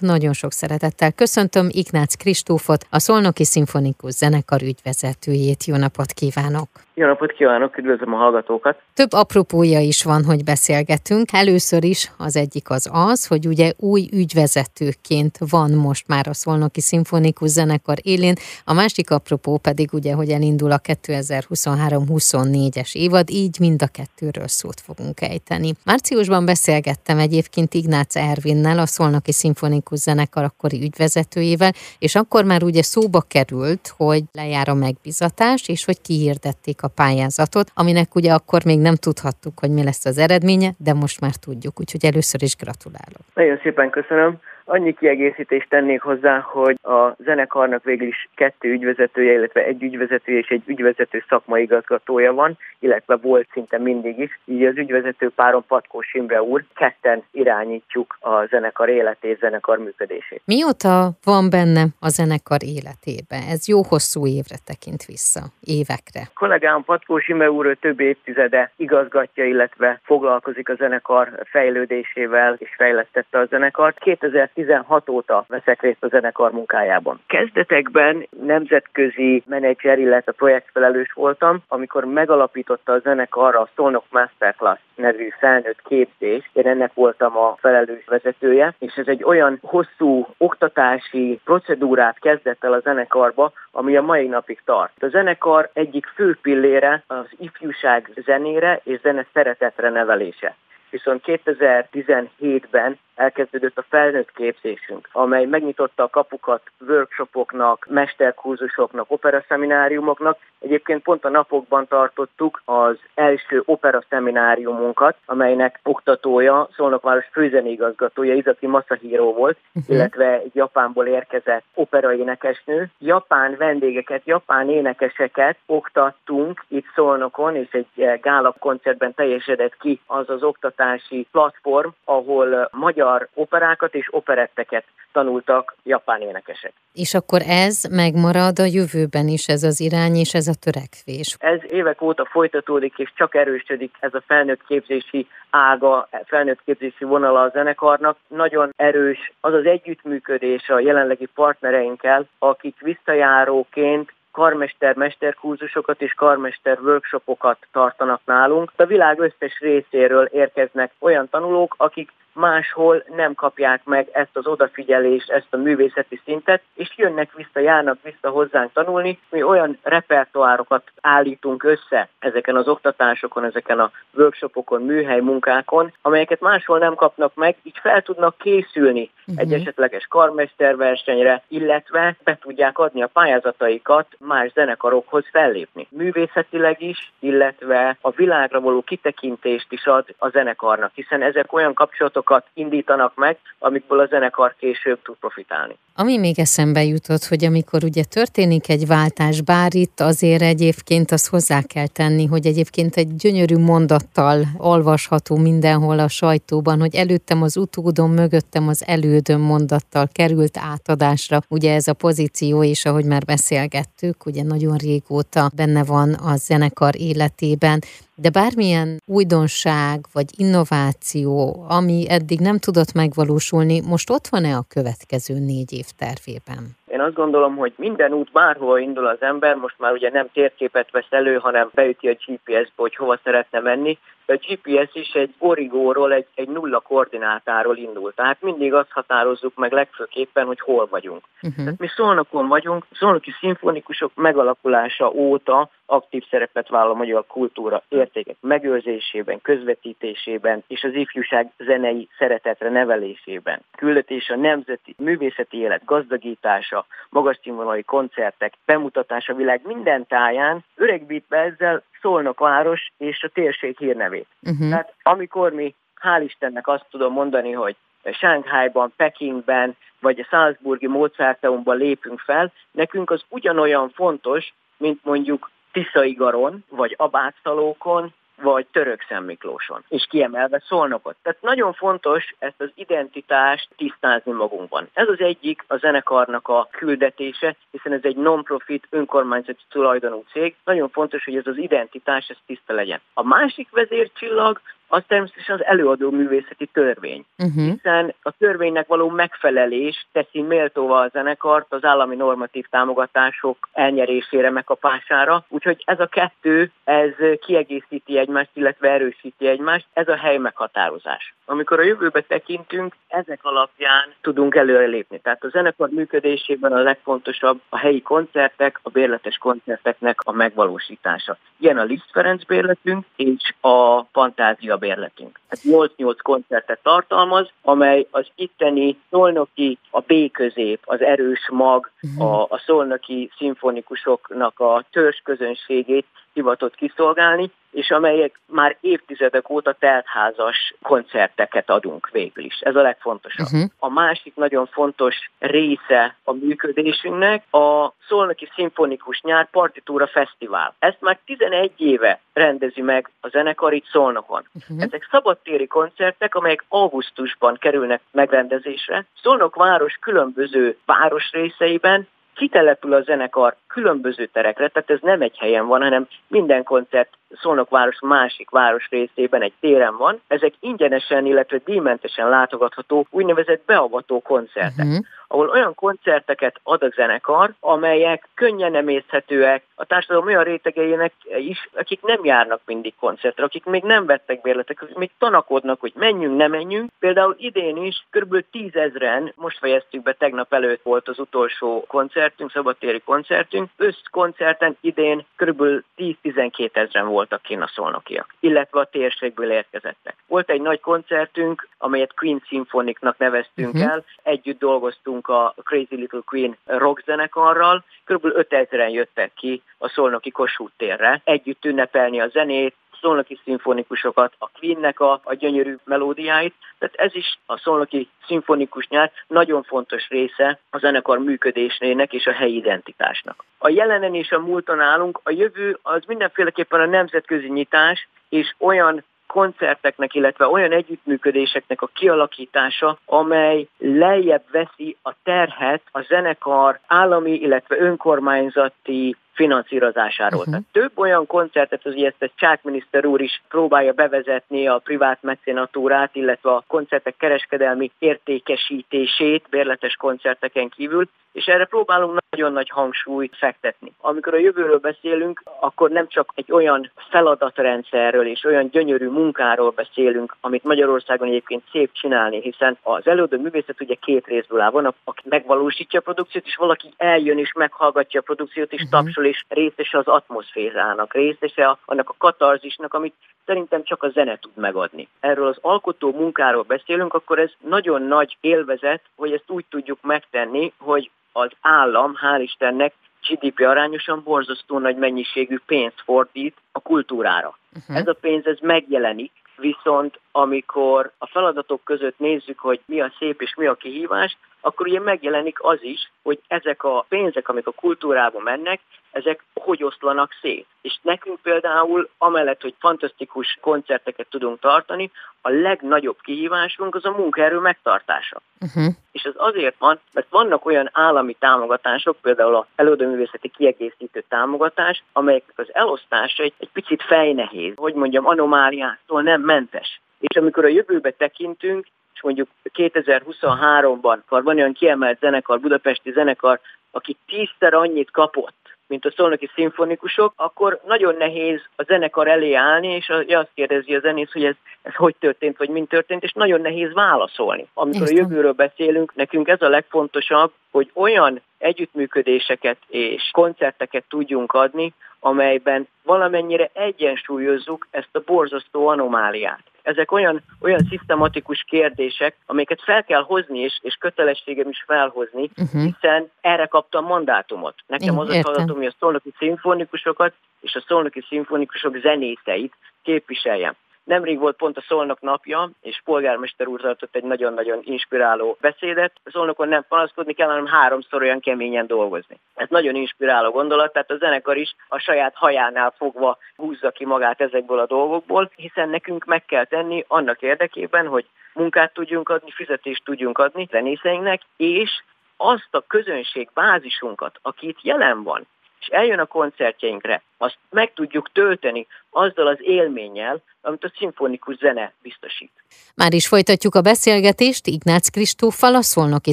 nagyon sok szeretettel köszöntöm Ignác Kristófot, a Szolnoki Szimfonikus Zenekar ügyvezetőjét. Jó napot kívánok! Jó napot kívánok, üdvözlöm a hallgatókat! Több apropója is van, hogy beszélgetünk. Először is az egyik az az, hogy ugye új ügyvezetőként van most már a Szolnoki Szimfonikus Zenekar élén, a másik apropó pedig ugye, hogy elindul a 2023-24-es évad, így mind a kettőről szót fogunk ejteni. Márciusban beszélgettem egyébként Ignác Ervinnel, a Szolnoki Szimfonikus Zenekar akkori ügyvezetőjével, és akkor már ugye szóba került, hogy lejár a megbizatás, és hogy kihirdették a pályázatot, aminek ugye akkor még nem tudhattuk, hogy mi lesz az eredménye, de most már tudjuk, úgyhogy először is gratulálok. Nagyon szépen köszönöm. Annyi kiegészítést tennék hozzá, hogy a zenekarnak végül is kettő ügyvezetője, illetve egy ügyvezetője és egy ügyvezető szakmai igazgatója van, illetve volt szinte mindig is. Így az ügyvezető páron Patkós Imre úr, ketten irányítjuk a zenekar életét, zenekar működését. Mióta van benne a zenekar életébe? Ez jó hosszú évre tekint vissza, évekre. A kollégám Patkós Imre úr több évtizede igazgatja, illetve foglalkozik a zenekar fejlődésével és fejlesztette a zenekart. 2010 2016 óta veszek részt a zenekar munkájában. Kezdetekben nemzetközi menedzser, illetve projektfelelős voltam, amikor megalapította a zenekar a Szolnok Masterclass nevű felnőtt képzés. Én ennek voltam a felelős vezetője, és ez egy olyan hosszú oktatási procedúrát kezdett el a zenekarba, ami a mai napig tart. A zenekar egyik fő pillére az ifjúság zenére és zene szeretetre nevelése viszont 2017-ben elkezdődött a felnőtt képzésünk, amely megnyitotta a kapukat workshopoknak, mesterkurzusoknak, operaszemináriumoknak. Egyébként pont a napokban tartottuk az első operaszemináriumunkat, amelynek oktatója, Szolnokváros főzenigazgatója Izaki Masahiro volt, uh-huh. illetve egy Japánból érkezett operaénekesnő. Japán vendégeket, japán énekeseket oktattunk itt Szolnokon, és egy gála koncertben teljesedett ki az az oktatási platform, ahol magyar magyar operákat és operetteket tanultak japán énekesek. És akkor ez megmarad a jövőben is, ez az irány és ez a törekvés? Ez évek óta folytatódik, és csak erősödik ez a felnőtt képzési ága, felnőtt képzési vonala a zenekarnak. Nagyon erős az az együttműködés a jelenlegi partnereinkkel, akik visszajáróként karmester mesterkurzusokat és karmester workshopokat tartanak nálunk. A világ összes részéről érkeznek olyan tanulók, akik máshol nem kapják meg ezt az odafigyelést, ezt a művészeti szintet, és jönnek vissza, járnak vissza hozzánk tanulni. Mi olyan repertoárokat állítunk össze ezeken az oktatásokon, ezeken a workshopokon, műhely munkákon, amelyeket máshol nem kapnak meg, így fel tudnak készülni uh-huh. egy esetleges karmesterversenyre, illetve be tudják adni a pályázataikat más zenekarokhoz fellépni. Művészetileg is, illetve a világra való kitekintést is ad a zenekarnak, hiszen ezek olyan kapcsolatok, folyamatokat indítanak meg, amikből a zenekar később tud profitálni. Ami még eszembe jutott, hogy amikor ugye történik egy váltás, bár itt azért egyébként azt hozzá kell tenni, hogy egyébként egy gyönyörű mondattal olvasható mindenhol a sajtóban, hogy előttem az utódom, mögöttem az elődöm mondattal került átadásra. Ugye ez a pozíció is, ahogy már beszélgettük, ugye nagyon régóta benne van a zenekar életében, de bármilyen újdonság vagy innováció, ami eddig nem tudott megvalósulni, most ott van-e a következő négy év tervében? Én azt gondolom, hogy minden út bárhova indul az ember, most már ugye nem térképet vesz elő, hanem beüti a GPS-be, hogy hova szeretne menni, a GPS is egy origóról, egy, egy nulla koordinátáról indul. Tehát mindig azt határozzuk meg legfőképpen, hogy hol vagyunk. Uh-huh. Tehát mi Szolnokon vagyunk, Szolnoki szimfonikusok megalakulása óta aktív szerepet vállal a magyar kultúra értékek megőrzésében, közvetítésében és az ifjúság zenei szeretetre nevelésében. Küldetés a nemzeti művészeti élet gazdagítása, magas színvonali koncertek, bemutatása világ minden táján öregbítve ezzel Szolnok város és a térség hírnevét. Uh-huh. Tehát amikor mi, hál' Istennek azt tudom mondani, hogy Sánkhájban, Pekingben, vagy a Salzburgi Mozarteumban lépünk fel, nekünk az ugyanolyan fontos, mint mondjuk Tiszaigaron, vagy Abátszalókon, vagy török Miklóson, és kiemelve szolnokot. Tehát nagyon fontos ezt az identitást tisztázni magunkban. Ez az egyik a zenekarnak a küldetése, hiszen ez egy non-profit önkormányzati tulajdonú cég. Nagyon fontos, hogy ez az identitás ez tiszta legyen. A másik vezércsillag az természetesen az előadó művészeti törvény. Uh-huh. Hiszen a törvénynek való megfelelés teszi méltóva a zenekart az állami normatív támogatások elnyerésére, megkapására. Úgyhogy ez a kettő, ez kiegészíti egymást, illetve erősíti egymást. Ez a hely meghatározás. Amikor a jövőbe tekintünk, ezek alapján tudunk előrelépni. Tehát a zenekar működésében a legfontosabb a helyi koncertek, a bérletes koncerteknek a megvalósítása. Ilyen a Liszt Ferenc bérletünk és a Fantázia bérletünk. Ez 8-8 koncertet tartalmaz, amely az itteni szolnoki, a B közép, az erős mag, mhm. a, a szolnoki szimfonikusoknak a törzs közönségét hivatott kiszolgálni, és amelyek már évtizedek óta teltházas koncerteket adunk végül is. Ez a legfontosabb. Uh-huh. A másik nagyon fontos része a működésünknek a Szolnoki Szimfonikus Nyár Partitúra Fesztivál. Ezt már 11 éve rendezi meg a zenekar itt Szolnokon. Uh-huh. Ezek szabadtéri koncertek, amelyek augusztusban kerülnek megrendezésre. Szolnok város különböző városrészeiben kitelepül a zenekar különböző terekre, tehát ez nem egy helyen van, hanem minden koncert Szolnokváros másik város részében egy téren van. Ezek ingyenesen, illetve díjmentesen látogatható úgynevezett beavató koncertek. Uh-huh ahol olyan koncerteket ad a zenekar, amelyek könnyen emészhetőek a társadalom olyan rétegeinek is, akik nem járnak mindig koncertre, akik még nem vettek bérletek, akik még tanakodnak, hogy menjünk, nem menjünk. Például idén is kb. tízezren, most fejeztük be, tegnap előtt volt az utolsó koncertünk, szabadtéri koncertünk, összkoncerten idén kb. 10-12 ezeren voltak kint a szolnokiak, illetve a térségből érkezettek. Volt egy nagy koncertünk, amelyet Queen Symphonic-nak neveztünk uh-huh. el, együtt dolgoztunk a Crazy Little Queen rock zenekarral, kb. 5000-en jöttek ki a Szolnoki Kossuth térre, együtt ünnepelni a zenét, szolnoki szimfonikusokat, a Queennek a, a gyönyörű melódiáit, tehát ez is a szolnoki szimfonikus nyár nagyon fontos része a zenekar működésnének és a helyi identitásnak. A jelenen és a múlton állunk, a jövő az mindenféleképpen a nemzetközi nyitás, és olyan koncerteknek, illetve olyan együttműködéseknek a kialakítása, amely lejjebb veszi a terhet a zenekar állami, illetve önkormányzati finanszírozásáról. Uh-huh. Tehát több olyan koncertet, az ezt a Csák miniszter úr is próbálja bevezetni a privát mecenatúrát, illetve a koncertek kereskedelmi értékesítését bérletes koncerteken kívül, és erre próbálunk nagyon nagy hangsúlyt fektetni. Amikor a jövőről beszélünk, akkor nem csak egy olyan feladatrendszerről és olyan gyönyörű munkáról beszélünk, amit Magyarországon egyébként szép csinálni, hiszen az előadó művészet ugye két részből áll. Van, aki megvalósítja a produkciót, és valaki eljön és meghallgatja a produkciót, és uh-huh. tapsol, és részese az atmoszférának, részese annak a katarzisnak, amit szerintem csak a zene tud megadni. Erről az alkotó munkáról beszélünk, akkor ez nagyon nagy élvezet, hogy ezt úgy tudjuk megtenni, hogy az állam, hál' Istennek, GDP arányosan borzasztó nagy mennyiségű pénzt fordít a kultúrára. Uh-huh. Ez a pénz ez megjelenik, viszont amikor a feladatok között nézzük, hogy mi a szép és mi a kihívás, akkor ugye megjelenik az is, hogy ezek a pénzek, amik a kultúrába mennek, ezek hogy oszlanak szét. És nekünk például, amellett, hogy fantasztikus koncerteket tudunk tartani, a legnagyobb kihívásunk az a munkaerő megtartása. Uh-huh. És ez azért van, mert vannak olyan állami támogatások, például a előadóművészeti kiegészítő támogatás, amelyeknek az elosztása egy, egy picit fejnehéz, hogy mondjam, anomáliától nem mentes. És amikor a jövőbe tekintünk, és mondjuk 2023-ban van olyan kiemelt zenekar, budapesti zenekar, aki tízszer annyit kapott, mint a szolnoki szimfonikusok, akkor nagyon nehéz a zenekar elé állni, és azt kérdezi a zenész, hogy ez, ez hogy történt, vagy mint történt, és nagyon nehéz válaszolni. Amikor Értem. a jövőről beszélünk, nekünk ez a legfontosabb, hogy olyan együttműködéseket és koncerteket tudjunk adni, amelyben valamennyire egyensúlyozzuk ezt a borzasztó anomáliát. Ezek olyan, olyan szisztematikus kérdések, amiket fel kell hozni, és, és kötelességem is felhozni, uh-huh. hiszen erre kaptam mandátumot. Nekem az a feladatom, hogy a szolnoki szimfonikusokat és a szolnoki szimfonikusok zenészeit képviseljem. Nemrég volt pont a Szolnok napja, és polgármester úr tartott egy nagyon-nagyon inspiráló beszédet. A Szolnokon nem panaszkodni kell, hanem háromszor olyan keményen dolgozni. Ez nagyon inspiráló gondolat, tehát a zenekar is a saját hajánál fogva húzza ki magát ezekből a dolgokból, hiszen nekünk meg kell tenni annak érdekében, hogy munkát tudjunk adni, fizetést tudjunk adni zenészeinknek, és azt a közönség bázisunkat, aki itt jelen van, és eljön a koncertjeinkre, azt meg tudjuk tölteni azzal az élménnyel, amit a szimfonikus zene biztosít. Már is folytatjuk a beszélgetést Ignác Kristóffal, a Szolnoki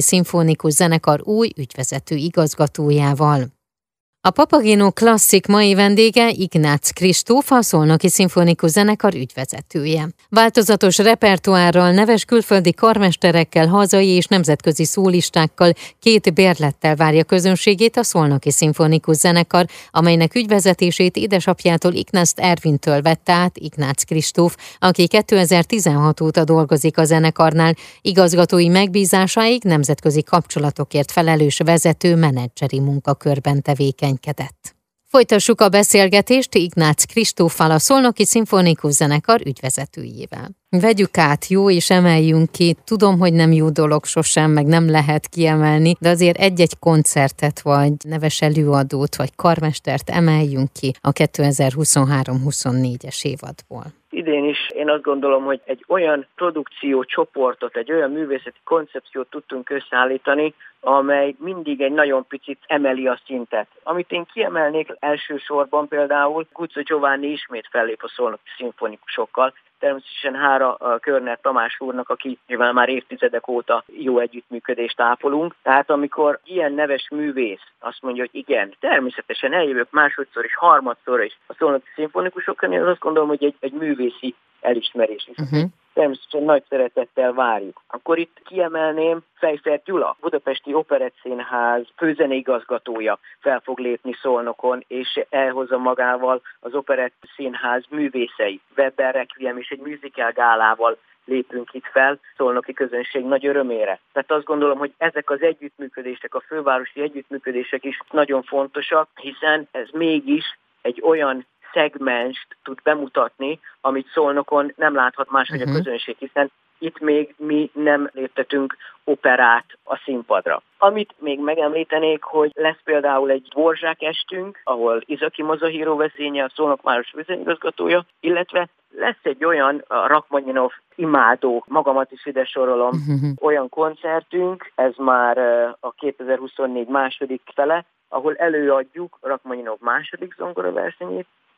Szimfonikus Zenekar új ügyvezető igazgatójával. A Papagino klasszik mai vendége Ignác Kristóf, a Szolnoki Szimfonikus Zenekar ügyvezetője. Változatos repertoárral, neves külföldi karmesterekkel, hazai és nemzetközi szólistákkal, két bérlettel várja közönségét a Szolnoki Szimfonikus Zenekar, amelynek ügyvezetését édesapjától Ignác Ervintől vette át Ignác Kristóf, aki 2016 óta dolgozik a zenekarnál, igazgatói megbízásáig nemzetközi kapcsolatokért felelős vezető menedzseri munkakörben tevékeny tevékenykedett. Folytassuk a beszélgetést Ignác Kristóffal, a Szolnoki Szimfonikus Zenekar ügyvezetőjével. Vegyük át, jó, és emeljünk ki. Tudom, hogy nem jó dolog sosem, meg nem lehet kiemelni, de azért egy-egy koncertet, vagy neves előadót, vagy karmestert emeljünk ki a 2023-24-es évadból. Idén is én azt gondolom, hogy egy olyan produkció csoportot, egy olyan művészeti koncepciót tudtunk összeállítani, amely mindig egy nagyon picit emeli a szintet. Amit én kiemelnék elsősorban például, Guzzo Giovanni ismét fellép a szolnoki szimfonikusokkal, természetesen hára a Körner Tamás úrnak, aki nyilván már évtizedek óta jó együttműködést ápolunk. Tehát amikor ilyen neves művész azt mondja, hogy igen, természetesen eljövök másodszor és harmadszor is a szolnoki szimfonikusokkal, én azt gondolom, hogy egy, egy művészi elismerés is. Uh-huh természetesen nagy szeretettel várjuk. Akkor itt kiemelném Fejfert Gyula, Budapesti Operettszínház főzeneigazgatója fel fog lépni Szolnokon, és elhozza magával az Operett Színház művészei. Weber Requiem és egy musical gálával lépünk itt fel, szolnoki közönség nagy örömére. Tehát azt gondolom, hogy ezek az együttműködések, a fővárosi együttműködések is nagyon fontosak, hiszen ez mégis egy olyan szegmenst tud bemutatni, amit Szolnokon nem láthat máshogy uh-huh. a mhm. közönség, hiszen itt még mi nem léptetünk operát a színpadra. Amit még megemlítenék, hogy lesz például egy dvorzsák estünk, ahol Izaki Mazahiro veszénye, a Szolnokváros vezényigazgatója, illetve lesz egy olyan a Rakmanyinov imádó, magamat is ide sorolom, uh-huh. olyan koncertünk, ez már a 2024 második fele, ahol előadjuk Rakmanyinov második zongora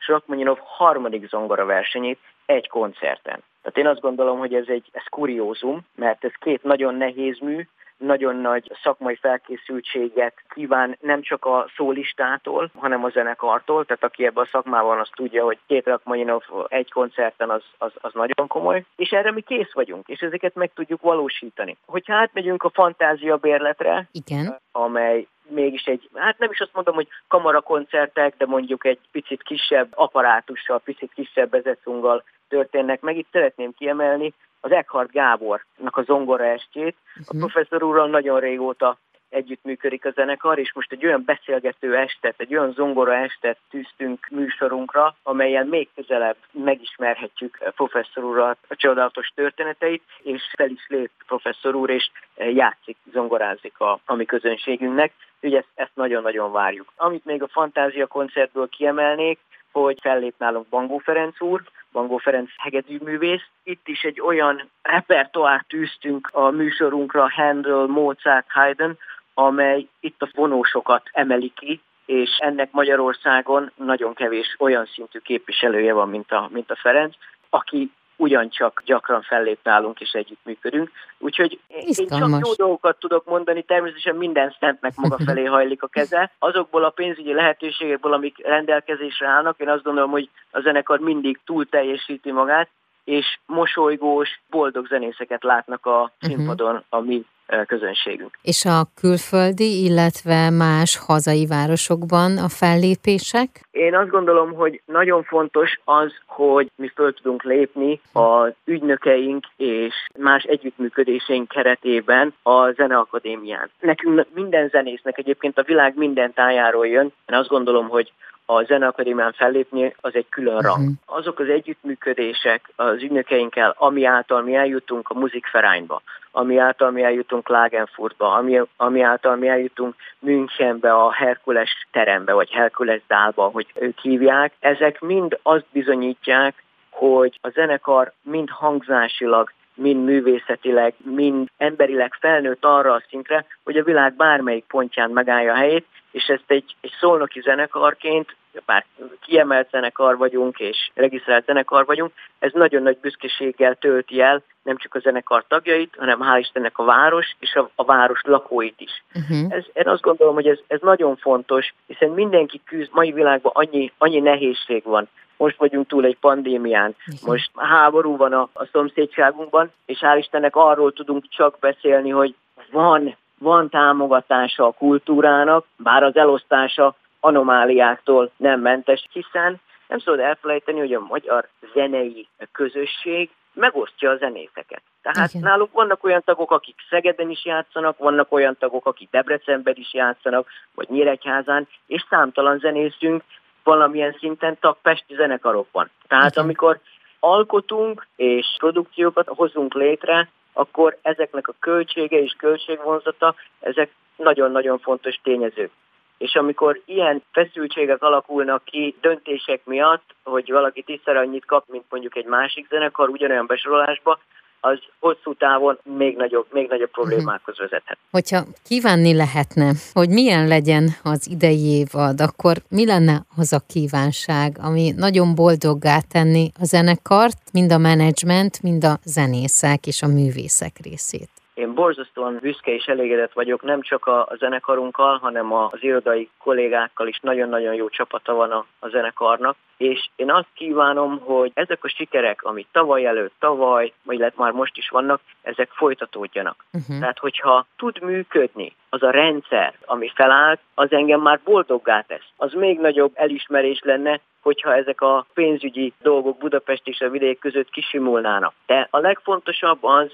Rachmaninov harmadik zongora versenyét egy koncerten. Tehát én azt gondolom, hogy ez egy ez kuriózum, mert ez két nagyon nehéz mű, nagyon nagy szakmai felkészültséget kíván nem csak a szólistától, hanem a zenekartól, tehát aki ebben a szakmában azt tudja, hogy két Rachmaninov egy koncerten az, az, az nagyon komoly, és erre mi kész vagyunk, és ezeket meg tudjuk valósítani. Hogyha átmegyünk a fantázia bérletre, Igen. amely mégis egy, hát nem is azt mondom, hogy kamarakoncertek, de mondjuk egy picit kisebb apparátussal, picit kisebb bezecunggal történnek meg. Itt szeretném kiemelni az Eckhart Gábornak a zongora estjét. A mhm. professzor úrral nagyon régóta együttműködik a zenekar, és most egy olyan beszélgető estet, egy olyan zongora estet tűztünk műsorunkra, amelyen még közelebb megismerhetjük professzor urat, a csodálatos történeteit, és fel is lép professzor úr, és játszik, zongorázik a, a mi közönségünknek. Ugye ezt, ezt nagyon-nagyon várjuk. Amit még a Fantázia koncertből kiemelnék, hogy fellép nálunk Bangó Ferenc úr, Bangó Ferenc hegedűművész. Itt is egy olyan repertoárt tűztünk a műsorunkra, Handel, Mozart, Haydn, amely itt a vonósokat emeli ki, és ennek Magyarországon nagyon kevés olyan szintű képviselője van, mint a, mint a Ferenc, aki ugyancsak gyakran fellép nálunk és együttműködünk. Úgyhogy Isztalmas. én csak jó dolgokat tudok mondani, természetesen minden szentnek maga felé hajlik a keze. Azokból a pénzügyi lehetőségekből, amik rendelkezésre állnak, én azt gondolom, hogy a zenekar mindig túl teljesíti magát, és mosolygós, boldog zenészeket látnak a mhm. színpadon uh-huh. a mi közönségünk. És a külföldi, illetve más hazai városokban a fellépések? Én azt gondolom, hogy nagyon fontos az, hogy mi föl tudunk lépni az ügynökeink és más együttműködéseink keretében a Zeneakadémián. Nekünk minden zenésznek egyébként a világ minden tájáról jön. Én azt gondolom, hogy a Zeneakadémián fellépni, az egy külön rang. Uh-huh. Azok az együttműködések az ügynökeinkkel, ami által mi eljutunk a muzikferányba, ami által mi eljutunk Klagenfurtba, ami, ami által mi eljutunk Münchenbe, a Herkules terembe, vagy Herkules dálba, hogy ők hívják, ezek mind azt bizonyítják, hogy a zenekar mind hangzásilag, mind művészetileg, mind emberileg felnőtt arra a szintre, hogy a világ bármelyik pontján megállja a helyét, és ezt egy, egy szolnoki zenekarként, bár kiemelt zenekar vagyunk, és regisztrált zenekar vagyunk, ez nagyon nagy büszkeséggel tölti el nem csak a zenekar tagjait, hanem hál' Istennek a város és a, a város lakóit is. Uh-huh. Ez, én azt gondolom, hogy ez, ez nagyon fontos, hiszen mindenki küzd, mai világban annyi, annyi nehézség van most vagyunk túl egy pandémián, most háború van a, a szomszédságunkban, és hál' Istennek arról tudunk csak beszélni, hogy van, van támogatása a kultúrának, bár az elosztása anomáliáktól nem mentes, hiszen nem szabad elfelejteni, hogy a magyar zenei közösség megosztja a zenészeket. Tehát Igen. náluk vannak olyan tagok, akik Szegeden is játszanak, vannak olyan tagok, akik Debrecenben is játszanak, vagy Nyíregyházán, és számtalan zenészünk valamilyen szinten tag pesti zenekarokban. Tehát Igen. amikor alkotunk és produkciókat hozunk létre, akkor ezeknek a költsége és költségvonzata, ezek nagyon-nagyon fontos tényezők. És amikor ilyen feszültségek alakulnak ki döntések miatt, hogy valaki tízszer annyit kap, mint mondjuk egy másik zenekar ugyanolyan besorolásba, az hosszú távon még nagyobb, még nagyobb mhm. problémákhoz vezethet. Hogyha kívánni lehetne, hogy milyen legyen az idei évad, akkor mi lenne az a kívánság, ami nagyon boldoggá tenni a zenekart, mind a menedzsment, mind a zenészek és a művészek részét? Én borzasztóan büszke és elégedett vagyok, nem csak a, a zenekarunkkal, hanem az irodai kollégákkal is nagyon-nagyon jó csapata van a, a zenekarnak. És én azt kívánom, hogy ezek a sikerek, amit tavaly előtt, tavaly, vagy lehet már most is vannak, ezek folytatódjanak. Uh-huh. Tehát, hogyha tud működni az a rendszer, ami felállt, az engem már boldoggá tesz. Az még nagyobb elismerés lenne, hogyha ezek a pénzügyi dolgok Budapest és a vidék között kisimulnának. De a legfontosabb az,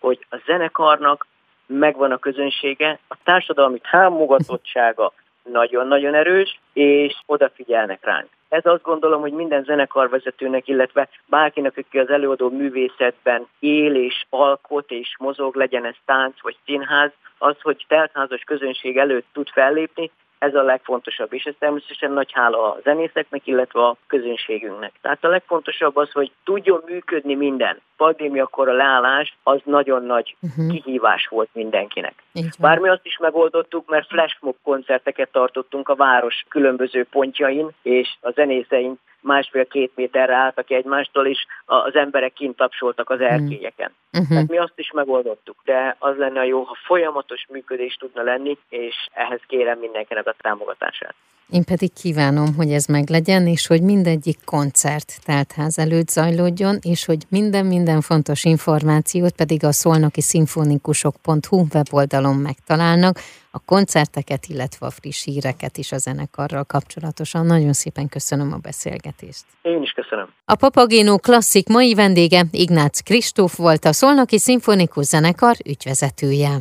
hogy a zenekarnak megvan a közönsége, a társadalmi támogatottsága nagyon-nagyon erős, és odafigyelnek ránk. Ez azt gondolom, hogy minden zenekarvezetőnek, illetve bárkinek, aki az előadó művészetben él és alkot és mozog, legyen ez tánc vagy színház, az, hogy teltházas közönség előtt tud fellépni, ez a legfontosabb, és ez természetesen nagy hála a zenészeknek, illetve a közönségünknek. Tehát a legfontosabb az, hogy tudjon működni minden. Pandémiakor a leállás az nagyon nagy uh-huh. kihívás volt mindenkinek. Bármi azt is megoldottuk, mert flashmob koncerteket tartottunk a város különböző pontjain, és a zenészeink másfél-két méterre álltak egymástól, és az emberek kint tapsoltak az hmm. erkélyeken. Uh-huh. Tehát mi azt is megoldottuk, de az lenne a jó, ha folyamatos működés tudna lenni, és ehhez kérem mindenkinek a támogatását. Én pedig kívánom, hogy ez meglegyen, és hogy mindegyik koncert teltház előtt zajlódjon, és hogy minden-minden fontos információt pedig a szolnoki szimfonikusok.hu weboldalon megtalálnak, a koncerteket, illetve a friss híreket is a zenekarral kapcsolatosan. Nagyon szépen köszönöm a beszélgetést. Én is köszönöm. A Papagénó klasszik mai vendége Ignác Kristóf volt a Szolnoki Szimfonikus Zenekar ügyvezetője.